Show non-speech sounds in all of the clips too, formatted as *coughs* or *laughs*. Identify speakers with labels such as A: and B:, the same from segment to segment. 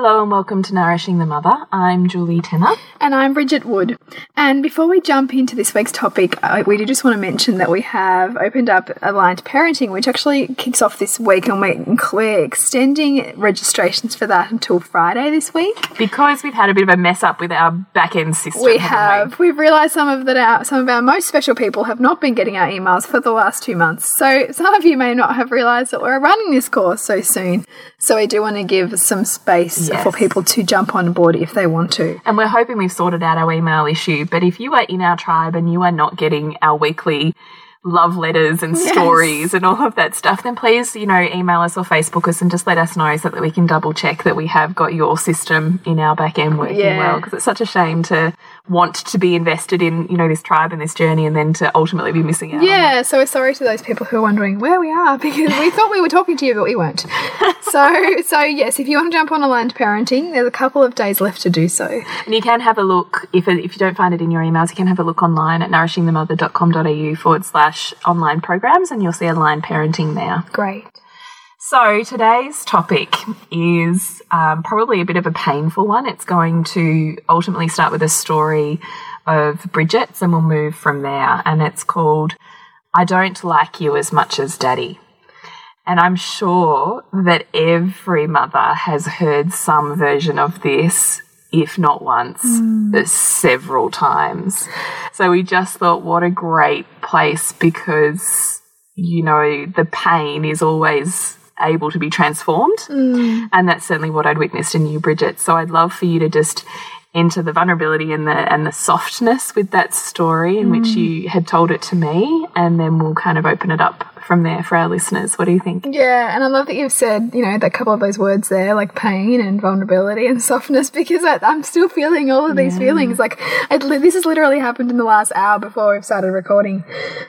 A: Hello and welcome to Nourishing the Mother. I'm Julie Tenner.
B: And I'm Bridget Wood. And before we jump into this week's topic, uh, we do just want to mention that we have opened up Aligned Parenting, which actually kicks off this week, and we're extending registrations for that until Friday this week.
A: Because we've had a bit of a mess up with our back end system.
B: We have. We? have realised some of that our, some of our most special people have not been getting our emails for the last two months. So some of you may not have realised that we're running this course so soon. So we do want to give some space yes. for people to jump on board if they want to.
A: And we're hoping we've sorted out our email issue. But if you are in our tribe and you are not getting our weekly love letters and yes. stories and all of that stuff, then please, you know, email us or Facebook us and just let us know so that we can double check that we have got your system in our back end working yeah. well. Because it's such a shame to want to be invested in, you know, this tribe and this journey and then to ultimately be missing out.
B: Yeah, so we're sorry to those people who are wondering where we are *laughs* because we thought we were talking to you, but we weren't. *laughs* so, so yes, if you want to jump on aligned parenting, there's a couple of days left to do so.
A: And you can have a look, if, if you don't find it in your emails, you can have a look online at nourishingthemother.com.au forward slash online programs and you'll see aligned parenting there.
B: Great.
A: So today's topic is um, probably a bit of a painful one. It's going to ultimately start with a story of Bridget's and we'll move from there. And it's called I Don't Like You As Much as Daddy. And I'm sure that every mother has heard some version of this, if not once, mm. several times. So we just thought, what a great place because, you know, the pain is always able to be transformed. Mm. And that's certainly what I'd witnessed in you, Bridget. So I'd love for you to just enter the vulnerability and the and the softness with that story in mm. which you had told it to me and then we'll kind of open it up from there for our listeners. What do you think?
B: Yeah, and I love that you've said, you know, that couple of those words there, like pain and vulnerability and *laughs* softness, because I, am still feeling all of these yeah. feelings. Like, I, this has literally happened in the last hour before we've started recording.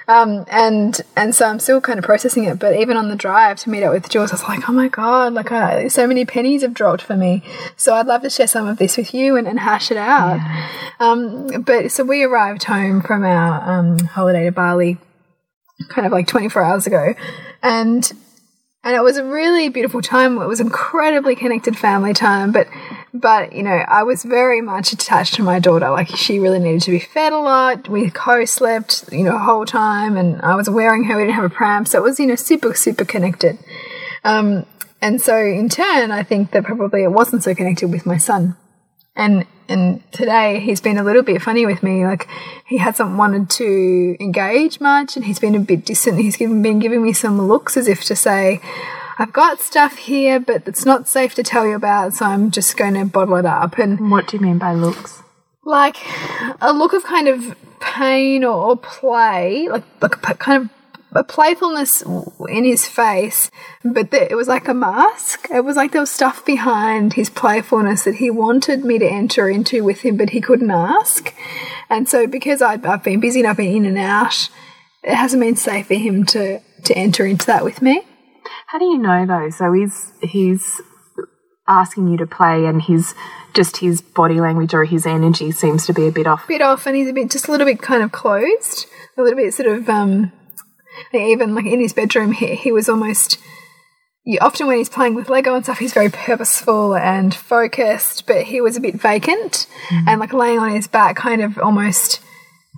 B: Um, and and so I'm still kind of processing it. But even on the drive to meet up with Jules, I was like, oh my God, like, I, so many pennies have dropped for me. So I'd love to share some of this with you and, and hash it out. Yeah. Um, but so we arrived home from our um, holiday to Bali kind of like 24 hours ago. And and it was a really beautiful time. It was incredibly connected family time, but but you know, I was very much attached to my daughter. Like she really needed to be fed a lot. We co-slept, you know, the whole time, and I was wearing her. We didn't have a pram, so it was you know super super connected. Um, and so in turn, I think that probably it wasn't so connected with my son. And and today he's been a little bit funny with me. Like he hasn't wanted to engage much, and he's been a bit distant. He's given, been giving me some looks as if to say, "I've got stuff here, but it's not safe to tell you about, so I'm just going to bottle it up." And
A: what do you mean by looks?
B: Like a look of kind of pain or, or play, like like kind of a playfulness in his face, but the, it was like a mask. It was like there was stuff behind his playfulness that he wanted me to enter into with him, but he couldn't ask. And so, because i have been busy and I've been in and out, it hasn't been safe for him to to enter into that with me.
A: How do you know though? So he's he's asking you to play, and his just his body language or his energy seems to be a bit off.
B: Bit off, and he's a bit just a little bit kind of closed, a little bit sort of um even like in his bedroom, here, he was almost. You, often when he's playing with Lego and stuff, he's very purposeful and focused, but he was a bit vacant mm. and like laying on his back, kind of almost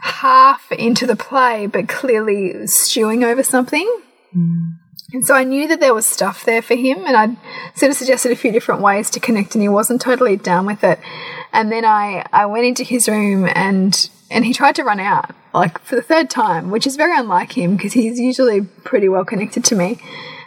B: half into the play, but clearly stewing over something. Mm. And so I knew that there was stuff there for him, and I'd sort of suggested a few different ways to connect, and he wasn't totally down with it. And then I, I went into his room and and he tried to run out like for the third time, which is very unlike him because he's usually pretty well connected to me.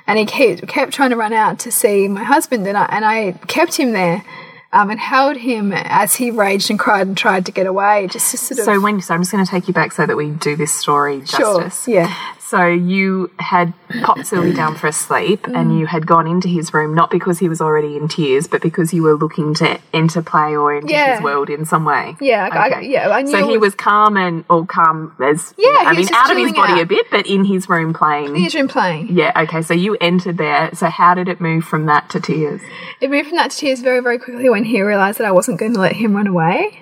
B: And he kept, kept trying to run out to see my husband, and I, and I kept him there. Um, and held him as he raged and cried and tried to get away. Just to sort of.
A: So when, so I'm just going to take you back so that we do this story justice.
B: Sure. Yeah.
A: So you had popped Sylvie down for a sleep
B: Mm.
A: and you had gone into his room, not because he was already in tears, but because you were looking to enter play or into
B: Yeah.
A: his world in some way.
B: Yeah, I- yeah, I knew
A: So he
B: was-
A: calm and all calm as
B: Yeah,
A: I mean, out of his body
B: out.
A: a bit, but in his room playing.
B: He's been playing.
A: Yeah, okay. So you entered there. So how did it move from that to tears?
B: It moved from that to tears very, very quickly when he realised that I wasn't going to let him run away.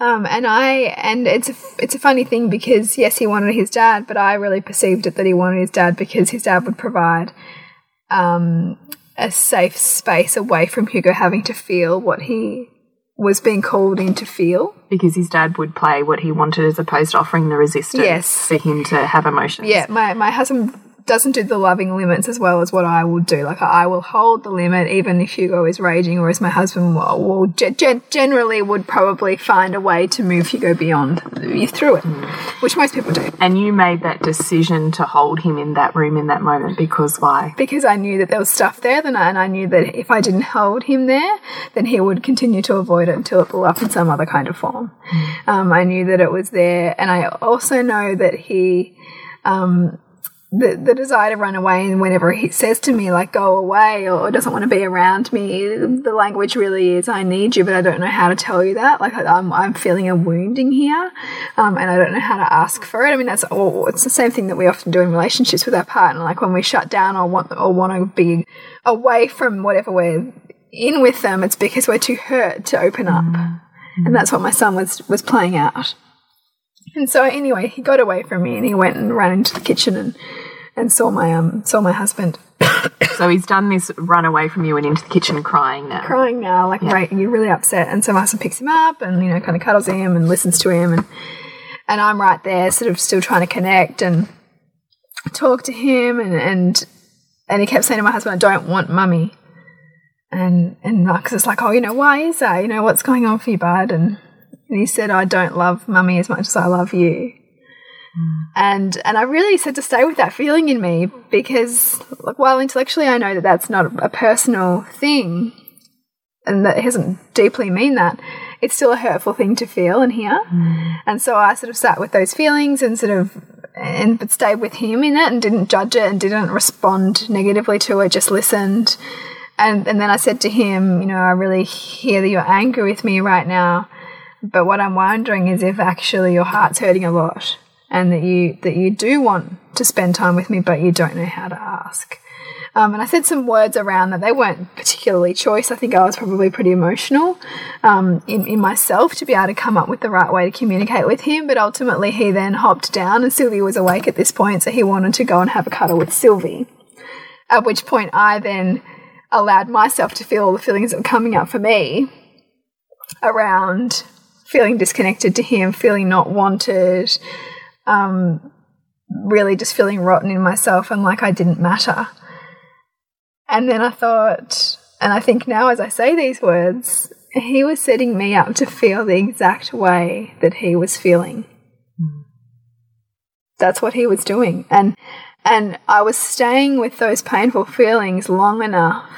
B: Um, and I and it's a, it's a funny thing because yes, he wanted his dad, but I really perceived it that he wanted his dad because his dad would provide um, a safe space away from Hugo having to feel what he was being called in to feel.
A: Because his dad would play what he wanted as opposed to offering the resistance
B: Yes.
A: for him to have emotions.
B: Yeah, my, my husband doesn't do the loving limits as well as what I would do. Like, I will hold the limit even if Hugo is raging, whereas my husband will, will ge- gen- generally would probably find a way to move Hugo beyond you through it, which most people do.
A: And you made that decision to hold him in that room in that moment because why?
B: Because I knew that there was stuff there, then and I knew that if I didn't hold him there, then he would continue to avoid it until it blew up in some other kind of form. Um, I knew that it was there, and I also know that he, um, the, the desire to run away, and whenever he says to me, like, go away, or doesn't want to be around me, the language really is, I need you, but I don't know how to tell you that. Like, I'm, I'm feeling a wounding here, um, and I don't know how to ask for it. I mean, that's all, it's the same thing that we often do in relationships with our partner. Like, when we shut down or want, or want to be away from whatever we're in with them, it's because we're too hurt to open up. And that's what my son was, was playing out. And so anyway, he got away from me and he went and ran into the kitchen and, and saw my um saw my husband *coughs*
A: So he's done this run away from you and into the kitchen crying now.
B: crying now, like right, you're really upset. And so my husband picks him up and you know kind of cuddles him and listens to him and and I'm right there, sort of still trying to connect and talk to him and and and he kept saying to my husband, "I don't want mummy." And and Marcus is like, "Oh, you know, why is that? You know, what's going on for you, bud?" And and he said, "I don't love mummy as much as I love you." And and I really said to stay with that feeling in me because, like, while intellectually I know that that's not a personal thing, and that it doesn't deeply mean that, it's still a hurtful thing to feel and hear. Mm. And so I sort of sat with those feelings and sort of and but stayed with him in it and didn't judge it and didn't respond negatively to it, just listened. And and then I said to him, you know, I really hear that you're angry with me right now, but what I'm wondering is if actually your heart's hurting a lot and that you that you do want to spend time with me, but you don't know how to ask. Um, and I said some words around that. They weren't particularly choice. I think I was probably pretty emotional um, in, in myself to be able to come up with the right way to communicate with him. But ultimately, he then hopped down, and Sylvie was awake at this point, so he wanted to go and have a cuddle with Sylvie. At which point, I then allowed myself to feel all the feelings that were coming up for me around feeling disconnected to him, feeling not wanted, um, really just feeling rotten in myself and like I didn't matter. And then I thought, and I think now as I say these words, he was setting me up to feel the exact way that he was feeling. That's what he was doing. And and I was staying with those painful feelings long enough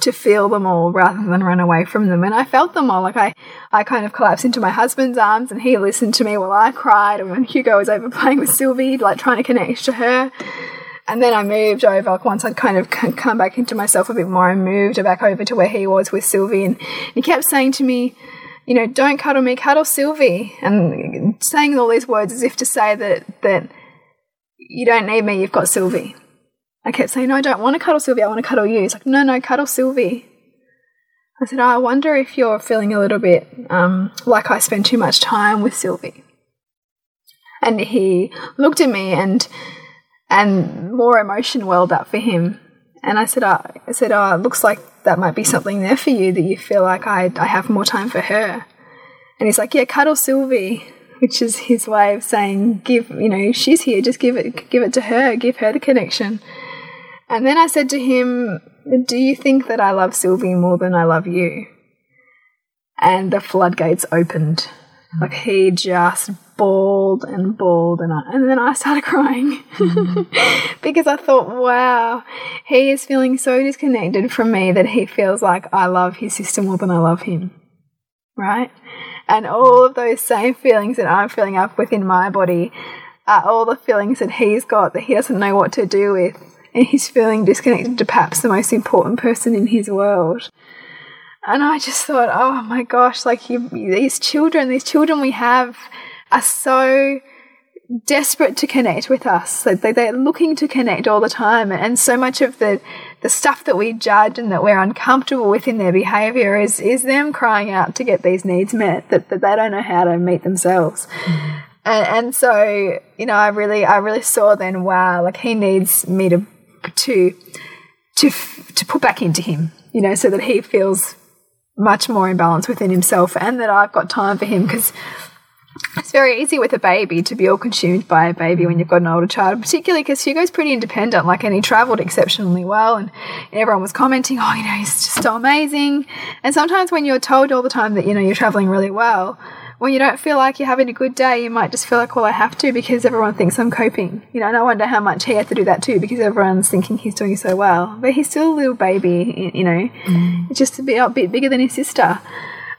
B: to feel them all rather than run away from them. And I felt them all. Like I, I kind of collapsed into my husband's arms and he listened to me while I cried. And when Hugo was over playing with Sylvie, like trying to connect to her. And then I moved over, like once I'd kind of come back into myself a bit more, I moved back over to where he was with Sylvie. And he kept saying to me, you know, don't cuddle me, cuddle Sylvie. And saying all these words as if to say that, that you don't need me, you've got Sylvie. I kept saying, no, I don't want to cuddle Sylvie, I want to cuddle you. He's like, no, no, cuddle Sylvie. I said, oh, I wonder if you're feeling a little bit um, like I spend too much time with Sylvie. And he looked at me and and more emotion welled up for him. And I said, oh, I said, oh, it looks like that might be something there for you that you feel like I, I have more time for her. And he's like, yeah, cuddle Sylvie, which is his way of saying, give, you know, she's here, just give it, give it to her, give her the connection. And then I said to him, do you think that I love Sylvie more than I love you? And the floodgates opened. Like he just bawled and bawled, and I, and then I started *laughs* crying mm. because I thought, wow, he is feeling so disconnected from me that he feels like I love his sister more than I love him, right? And all of those same feelings that I'm feeling up within my body are all the feelings that he's got that he doesn't know what to do with. And he's feeling disconnected to perhaps the most important person in his world. And I just thought, oh my gosh, like you, these children, these children we have are so desperate to connect with us. Like they, they're looking to connect all the time. And so much of the, the stuff that we judge and that we're uncomfortable with in their behavior is, is them crying out to get these needs met that, that they don't know how to meet themselves. Mm. And, and so, you know, I really, I really saw then, wow, like he needs me to, to, to, to put back into him, you know, so that he feels much more in balance within himself and that I've got time for him because it's very easy with a baby to be all consumed by a baby when you've got an older child, particularly because Hugo's pretty independent, like, and he travelled exceptionally well, and everyone was commenting, oh, you know, he's just so amazing. And sometimes when you're told all the time that, you know, you're travelling really well, when you don't feel like you're having a good day, you might just feel like, well, I have to because everyone thinks I'm coping. You know, and I wonder how much he had to do that too because everyone's thinking he's doing so well. But he's still a little baby, you know, mm. just a bit, a bit bigger than his sister.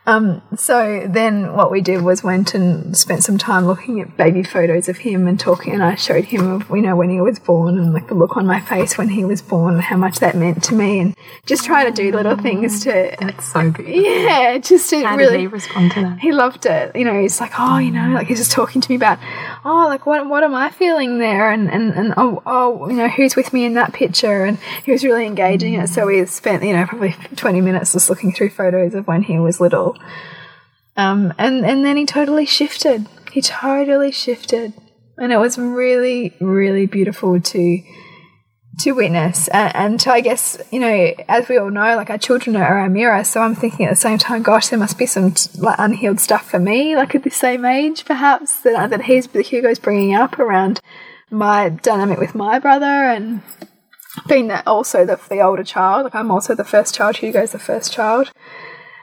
B: Um, so then what we did was went and spent some time looking at baby photos of him and talking and I showed him of, you know, when he was born and like the look on my face when he was born and how much that meant to me and just try to do little things to
A: That's so good.
B: Yeah, just to
A: how
B: really
A: did he respond to that?
B: He loved it. You know, he's like, Oh, you know, like he's just talking to me about, oh, like what what am I feeling there and, and, and oh oh, you know, who's with me in that picture and he was really engaging it. So we spent, you know, probably twenty minutes just looking through photos of when he was little um, and, and then he totally shifted. He totally shifted. And it was really, really beautiful to to witness and, and to, I guess, you know, as we all know, like our children are our mirror. So I'm thinking at the same time, gosh, there must be some like unhealed stuff for me, like at the same age, perhaps that that he's that Hugo's bringing up around my dynamic with my brother and being that also the, the older child. Like I'm also the first child. Hugo's the first child.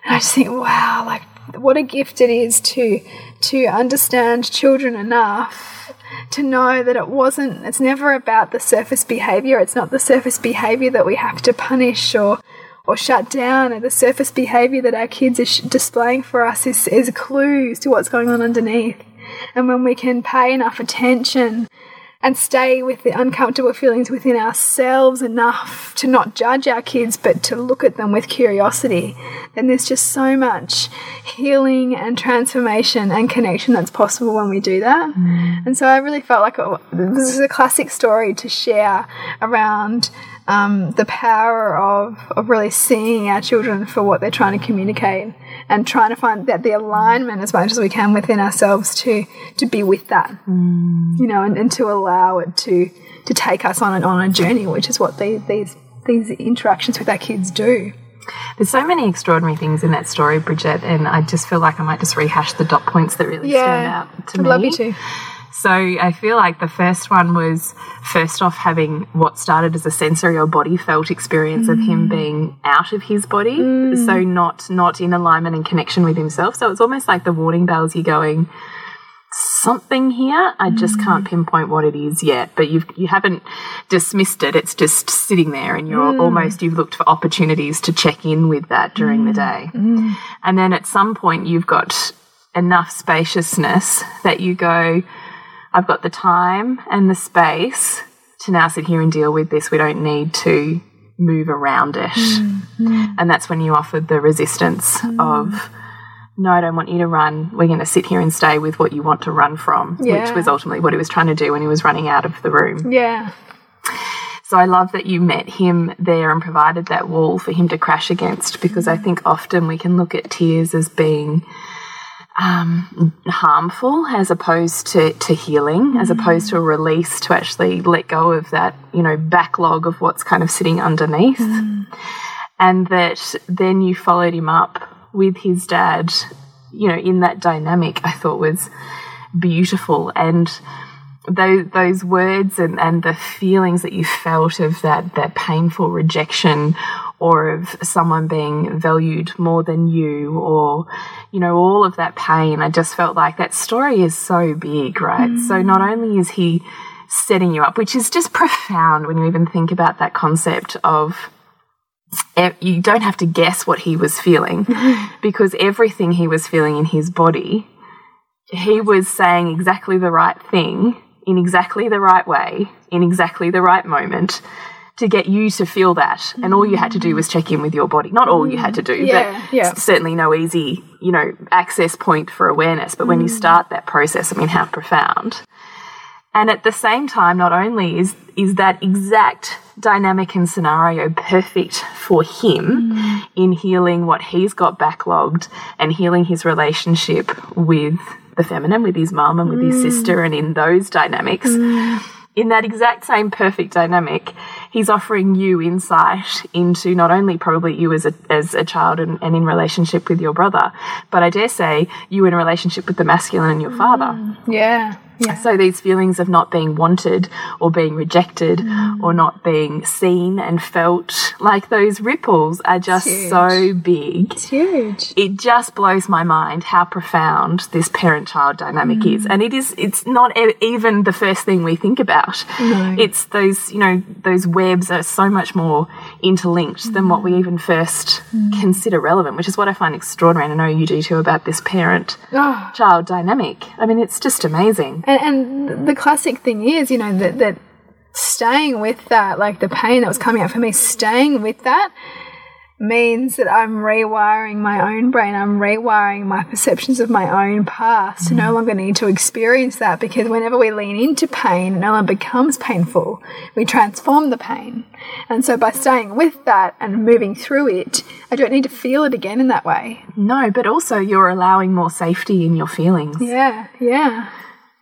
B: And I just think, wow, like what a gift it is to to understand children enough to know that it wasn't it's never about the surface behavior it's not the surface behavior that we have to punish or or shut down. The surface behavior that our kids are displaying for us is, is clues to what's going on underneath. And when we can pay enough attention and stay with the uncomfortable feelings within ourselves enough to not judge our kids but to look at them with curiosity, then there's just so much healing and transformation and connection that's possible when we do that. Mm. And so I really felt like it, this is a classic story to share around um, the power of, of really seeing our children for what they're trying to communicate and trying to find that the alignment as much as we can within ourselves to to be with that, mm. you know, and, and to allow it to to take us on an, on a journey, which is what these these these interactions with our kids do.
A: There's so many extraordinary things in that story, Bridget, and I just feel like I might just rehash the dot points that really yeah, stand out to
B: I'd
A: me.
B: Love you to.
A: So I feel like the first one was first off having what started as a sensory or body felt experience mm. of him mm. being out of his body, mm. so not not in alignment and connection with himself. So it's almost like the warning bells. You're going something here. I just mm. can't pinpoint what it is yet, but you've you haven't dismissed it. It's just sitting there, and you're mm. almost you've looked for opportunities to check in with that during mm. the day, mm. and then at some point you've got enough spaciousness that you go I've got the time and the space to now sit here and deal with this. We don't need to move around it. Mm, mm. And that's when you offered the resistance mm. of, no, I don't want you to run. We're going to sit here and stay with what you want to run from, yeah. which was ultimately what he was trying to do when he was running out of the room.
B: Yeah.
A: So I love that you met him there and provided that wall for him to crash against because I think often we can look at tears as being um, harmful as opposed to, to healing, mm as opposed to a release to actually let go of that, you know, backlog of what's kind of sitting underneath. Mm. And that then you followed him up with his dad, you know, in that dynamic, I thought was beautiful. And those, those words and, and the feelings that you felt of that, that painful rejection or of someone being valued more than you or you know all of that pain i just felt like that story is so big right mm. so not only is he setting you up which is just *laughs* profound when you even think about that concept of you don't have to guess what he was feeling *laughs* because everything he was feeling in his body he was saying exactly the right thing in exactly the right way, in exactly the right moment to get you to feel that. And all you had to do was check in with your body. Not all you had to do,
B: Yeah,
A: but
B: yeah.
A: certainly no easy, you know, access point for awareness. But when you mm. start that process, I mean, how profound. And at the same time, not only is is that exact dynamic and scenario perfect for him mm. in healing what he's got backlogged and healing his relationship with the feminine, with his mum and with his mm. sister, and in those dynamics, in that exact same perfect dynamic, he's offering you insight into not only probably you as a as a child and, and in relationship with your brother, but I dare say you in a relationship with the masculine and your mm. father.
B: Yeah. Yeah.
A: So these feelings of not being wanted or being rejected mm. or not being seen and felt, like those ripples are just so big.
B: It's huge.
A: It just blows my mind how profound this parent-child dynamic is, mm. and it is. It's not e even the first thing we think about. No. It's those, you know, those webs are so much more interlinked than what we even first mm. consider relevant, which is what I find extraordinary. And I know you do too about this parent-child ah.
B: Oh.
A: dynamic. I mean, it's just amazing.
B: And, and the classic thing is, you know, that, that staying with that, like the pain that was coming up for me, staying with that means that I'm rewiring my own brain. I'm rewiring my perceptions of my own past to no longer need to experience that because whenever we lean into pain, it no longer becomes painful. We transform the pain. And so by staying with that and moving through it, I don't need to feel it again in that way.
A: No, but also you're allowing more safety in your feelings.
B: Yeah, yeah.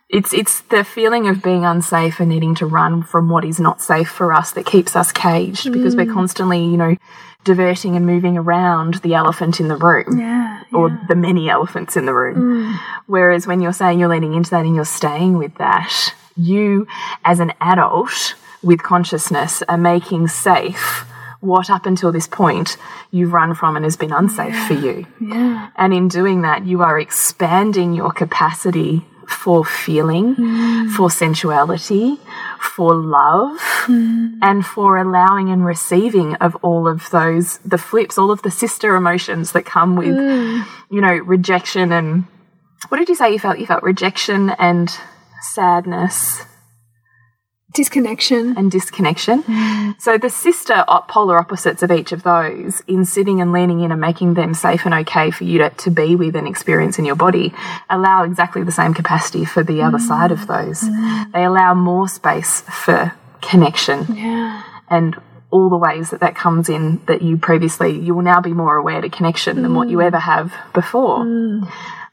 A: It's it's the feeling of being unsafe and needing to run from what is not safe for us that keeps us caged because we're mm. constantly, you know, diverting and moving around the elephant in the room.
B: Yeah.
A: Or the many elephants in the room. Mm. Whereas when you're saying you're leaning into that and you're staying with that, you as an adult with consciousness are making safe what up until this point you've run from and has been unsafe for you.
B: Yeah.
A: And in doing that, you are expanding your capacity for feeling, mm. for sensuality, for love, mm. and for allowing and receiving of all of those, the flips, all of the sister emotions that come with, mm. you know, rejection and what did you say? You felt? You felt rejection and sadness
B: Disconnection.
A: and disconnection. So the sister polar opposites of each of those in sitting and leaning in and making them safe and okay for you to, to be with and experience in your body allow exactly the same capacity for the other mm. side of those. Mm. They allow more space for connection
B: Yeah.
A: and all the ways that that comes in that you previously you will now be more aware to connection than what you mm. ever have before.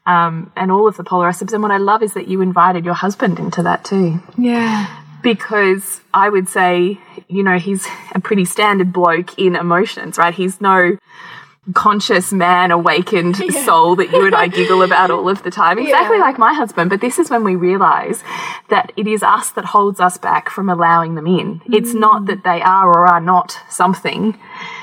A: Um, and all of the polar opposites. And what I love is that you invited your husband into that too
B: Yeah.
A: Because I would say, you know, he's a pretty standard bloke in emotions, right? He's no conscious man awakened soul that you and I giggle about all of the time. Exactly
B: Yeah.
A: like my husband. But this is when we realize that it is us that holds us back from allowing them in. It's not mm. that they are or are not something.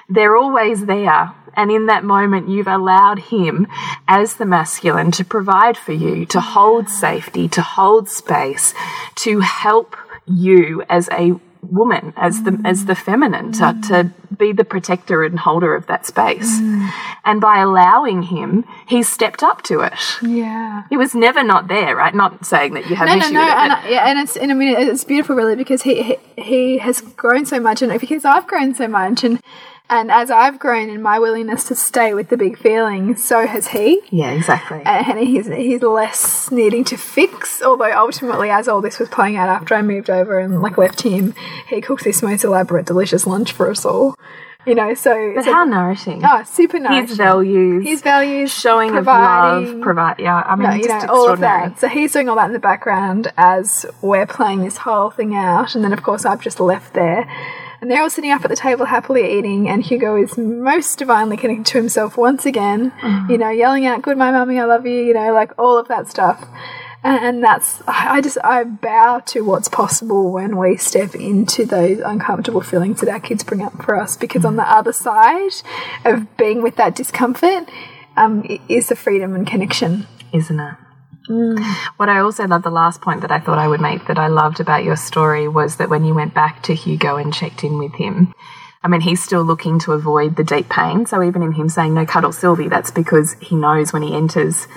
A: They're always there. And in that moment, you've allowed him as the masculine to provide for you, to mm. hold safety, to hold space, to help you as a woman, as the as the feminine, to, to be the protector and holder of that space. Mm. And by allowing him, he stepped up to it.
B: Yeah.
A: He was never not there, right? Not saying that you have
B: No,
A: an
B: no,
A: issue
B: no,
A: with it.
B: and, I, yeah, and it's and I mean it's beautiful, really, because he, he he has grown so much, and because I've grown so much, and and as I've grown in my willingness to stay with the big feelings, so has he.
A: yeah, exactly.
B: And he's he's less needing to fix. Although ultimately, as all this was playing out after I moved over and like left him, he cooked this most elaborate, delicious lunch for us all. You know, so,
A: but
B: so
A: how nourishing.
B: oh, super nice.
A: his values,
B: his values,
A: showing of love, provide. Yeah, I mean,
B: no, you know, all of that. So he's doing all that in the background as we're playing this whole thing out, and then of course I've just left there. And they're all sitting up at the table happily eating, and Hugo is most divinely connected to himself once again,
A: Mm-hmm.
B: you know, yelling out, Good my mummy, I love you, you know, like all of that stuff. And, and that's, I just, I bow to what's possible when we step into those uncomfortable feelings that our kids bring up for us, because on the other side of being with that discomfort um, is the freedom and connection.
A: isn't it? Mm. What I also love, the last point that I thought I would make that I loved about your story was that when you went back to Hugo and checked in with him, I mean, he's still looking to avoid the deep pain. So even in him saying, no, cuddle Sylvie, that's because he knows when he enters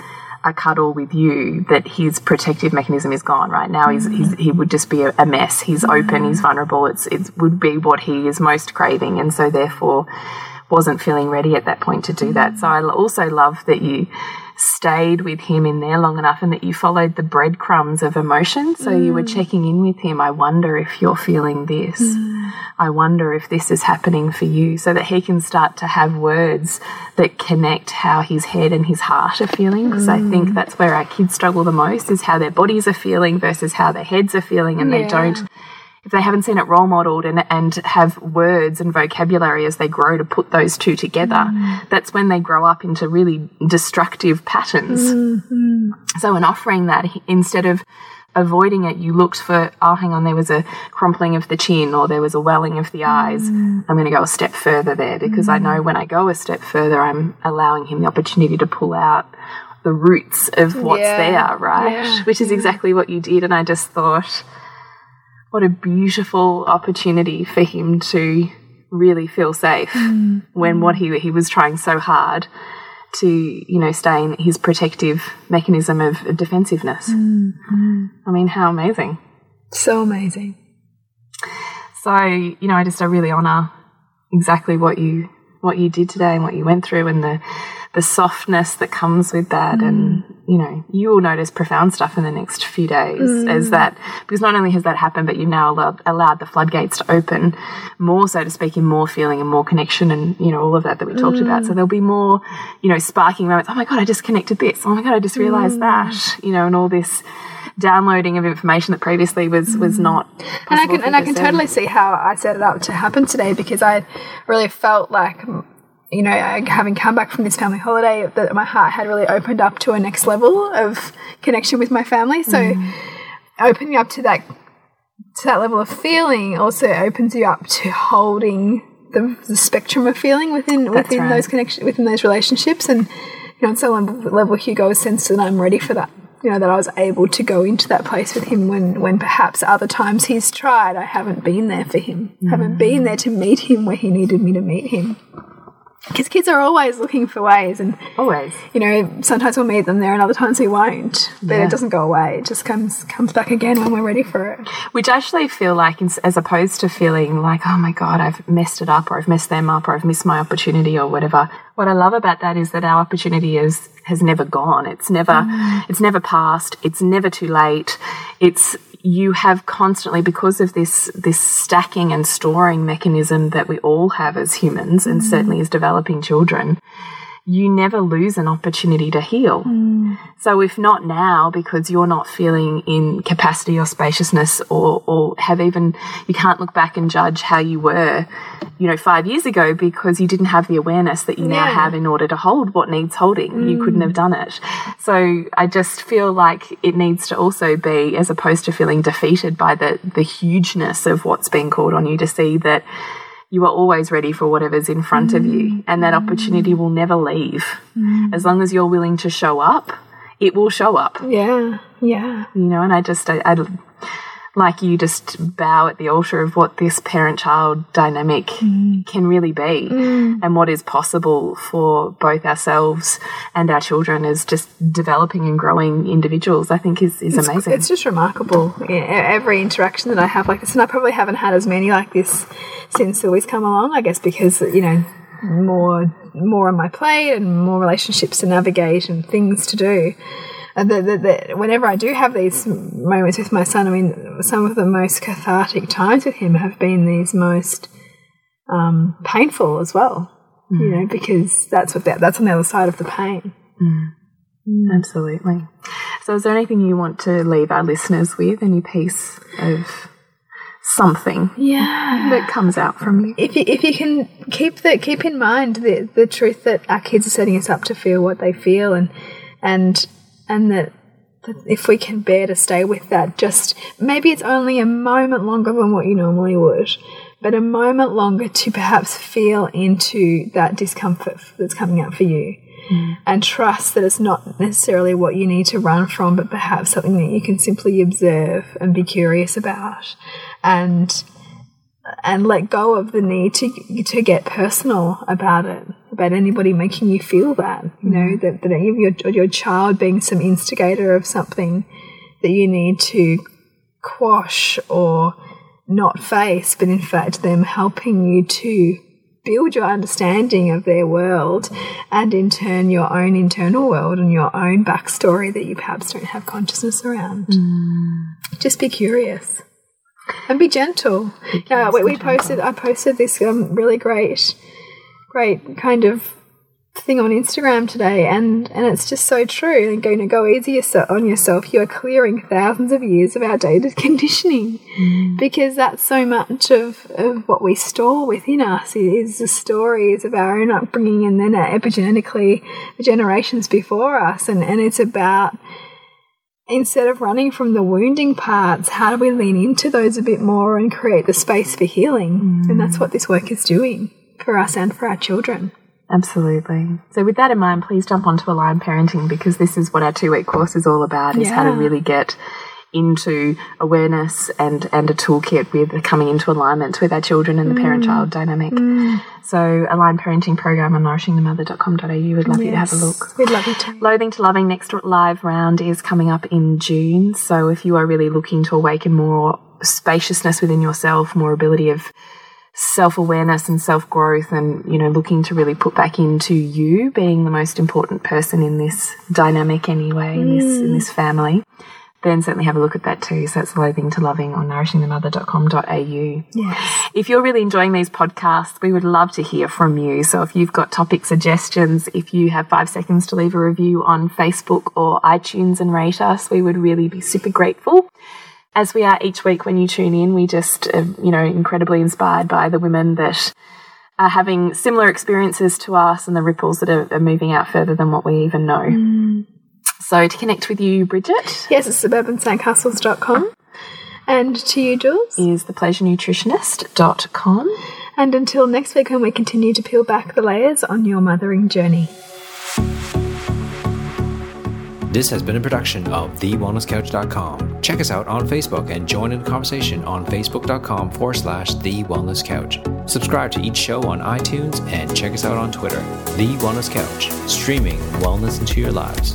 A: a cuddle with you that his protective mechanism is gone right? Now he's, he's he would just be a, a mess. He's mm. open he's vulnerable. It's it would be what he is most craving. And so therefore wasn't feeling ready at that point to do that. Mm. So i also love that you stayed with him in there long enough and that you followed the breadcrumbs of emotion. So mm. you were checking in with him. I wonder if you're feeling this. Mm. I wonder if this is happening for you so that he can start to have words that connect how his head and his heart are feeling. Because mm. I think mm. that's where our kids struggle the most is how their bodies are feeling versus how their heads are feeling and yeah. they don't if they haven't seen it role modeled and, and have words and vocabulary as they grow to put those two together, mm. that's when they grow up into really destructive patterns. Mm -hmm. So, in offering that, instead of avoiding it, you looked for, oh, hang on, there was a crumpling of the chin or there was a welling of the eyes. Mm. I'm going to go a step further there because I know mm. when I go a step further, I'm allowing him the opportunity to pull out the roots of what's yeah. there, right? Yeah. Which is exactly what you did. And I just thought, what a beautiful opportunity for him to really feel safe mm. when what he he was trying so hard to you know stay in his protective mechanism of defensiveness. Mm. Mm. I mean, how amazing!
B: So amazing.
A: So you know, I just I really honor exactly what you what you did today and what you went through and the the softness that comes with that mm. and you know you will notice profound stuff in the next few days mm. as that because not only has that happened but you've now allowed, allowed, the floodgates to open more so to speak in more feeling and more connection and you know all of that that we talked mm. about so there'll be more you know sparking moments oh my god i just connected this oh my god i just realized mm. that you know and all this downloading of information that previously was was mm. not
B: and i can and i can totally see how i set it up to happen today because i really felt like you know, having come back from this family holiday, that my heart had really opened up to a next level of connection with my family. So, mm. opening up to that to that level of feeling also opens you up to holding the, the spectrum of feeling within That's within right. those connections within those relationships. And you know, on some level, Hugo has sensed that I'm ready for that. You know, that I was able to go into that place with him when when perhaps other times he's tried, I haven't been there for him. Mm. Haven't been there to meet him where he needed me to meet him because kids are always looking for ways and
A: always.
B: you know sometimes we'll meet them there and other times we won't. But yeah. it doesn't go away. It just comes comes back again when we're ready for it.
A: Which I actually feel like as opposed to feeling like oh my god i've messed it up or i've messed them up or i've missed my opportunity or whatever what i love about that is that our opportunity is has never gone. It's never mm. it's never passed. It's never too late. It's you have constantly because of this this stacking and storing mechanism that we all have as humans and mm. certainly as developing children you never lose an opportunity to heal. Mm. So if not now, because you're not feeling in capacity or spaciousness or, or have even, you can't look back and judge how you were, you know, five years ago because you didn't have the awareness that you yeah. now have in order to hold what needs holding. Mm. You couldn't have done it. So I just feel like it needs to also be, as opposed to feeling defeated by the, the hugeness of what's being called on you to see that you are always ready for whatever's in front mm. of you, mm. and that opportunity will never leave. Mm. As long as you're willing to show up, it will show up.
B: Yeah, yeah.
A: You know, and I just, I, I like you just bow at the altar of what this parent child dynamic mm. can really be mm. and what is possible for both ourselves and our children as just developing and growing individuals i think is, is
B: it's,
A: amazing
B: it's just remarkable every interaction that i have like this and i probably haven't had as many like this since louis come along i guess because you know more more on my plate and more relationships to navigate and things to do the, the, the, whenever I do have these moments with my son, I mean, some of the most cathartic times with him have been these most um, painful as well. Mm. You know, because that's what that, that's on the other side of the pain.
A: Mm. Mm. Absolutely. So, is there anything you want to leave our listeners with? Any piece of something
B: yeah
A: that comes out from you
B: if you, if you can keep the keep in mind the the truth that our kids are setting us up to feel what they feel and and and that, that if we can bear to stay with that, just maybe it's only a moment longer than what you normally would, but a moment longer to perhaps feel into that discomfort that's coming out for you. Mm. And trust that it's not necessarily what you need to run from, but perhaps something that you can simply observe and be curious about. And and let go of the need to to get personal about it, about anybody making you feel that. You know mm-hmm. that that your your child being some instigator of something that you need to quash or not face, but in fact them helping you to build your understanding of their world and in turn your own internal world and your own backstory that you perhaps don't have consciousness around. Mm. Just be curious and be gentle. Yeah, we, we posted. I posted this um, really great, great kind of thing on Instagram today, and and it's just so true. And going to go easy on yourself. You are clearing thousands of years of outdated *laughs* conditioning, because that's so much of of what we store within us is the stories of our own upbringing, and then epigenetically the generations before us, and and it's about instead of running from the wounding parts, how do we lean into those a bit more and create the space for healing? And that's what this work is doing for us and for our children.
A: Absolutely. So, with that in mind, please jump onto Aligned Parenting because this is what our two week course is all about: is how to really get into awareness and and a toolkit with coming into alignment with our children and the mm. parent-child dynamic. Mm. So, Aligned Parenting program on nourishingthemother.com.au. We'd love you to have a look.
B: We'd love you to.
A: Loathing to Loving next live round is coming up in June. So if you are really looking to awaken more spaciousness within yourself, more ability of self awareness and self growth, and you know, looking to really put back into you being the most important person in this dynamic anyway, in this in mm. this family. Then certainly have a look at that too. So it's loathing to loving on nourishingthemother.com.au.
B: Yes.
A: If you're really enjoying these podcasts, we would love to hear from you. So if you've got topic suggestions, if you have five seconds to leave a review on Facebook or iTunes and rate us, we would really be super grateful. As we are each week when you tune in, we just, uh, you know, incredibly inspired by the women that are having similar experiences to us and the ripples that are, are moving out further than what we even know. So to connect with you, Bridget,
B: Yes, it's suburbansandcastles.com. And to you, Jules.
A: is thepleasurenutritionist.com.
B: And until next week when we continue to peel back the layers on your mothering journey.
C: This has been a production of TheWellnessCouch.com. Check us out on Facebook and join in the conversation on Facebook.com forward slash The Wellness Couch. Subscribe to each show on iTunes and check us out on Twitter. The Wellness Couch, streaming wellness into your lives.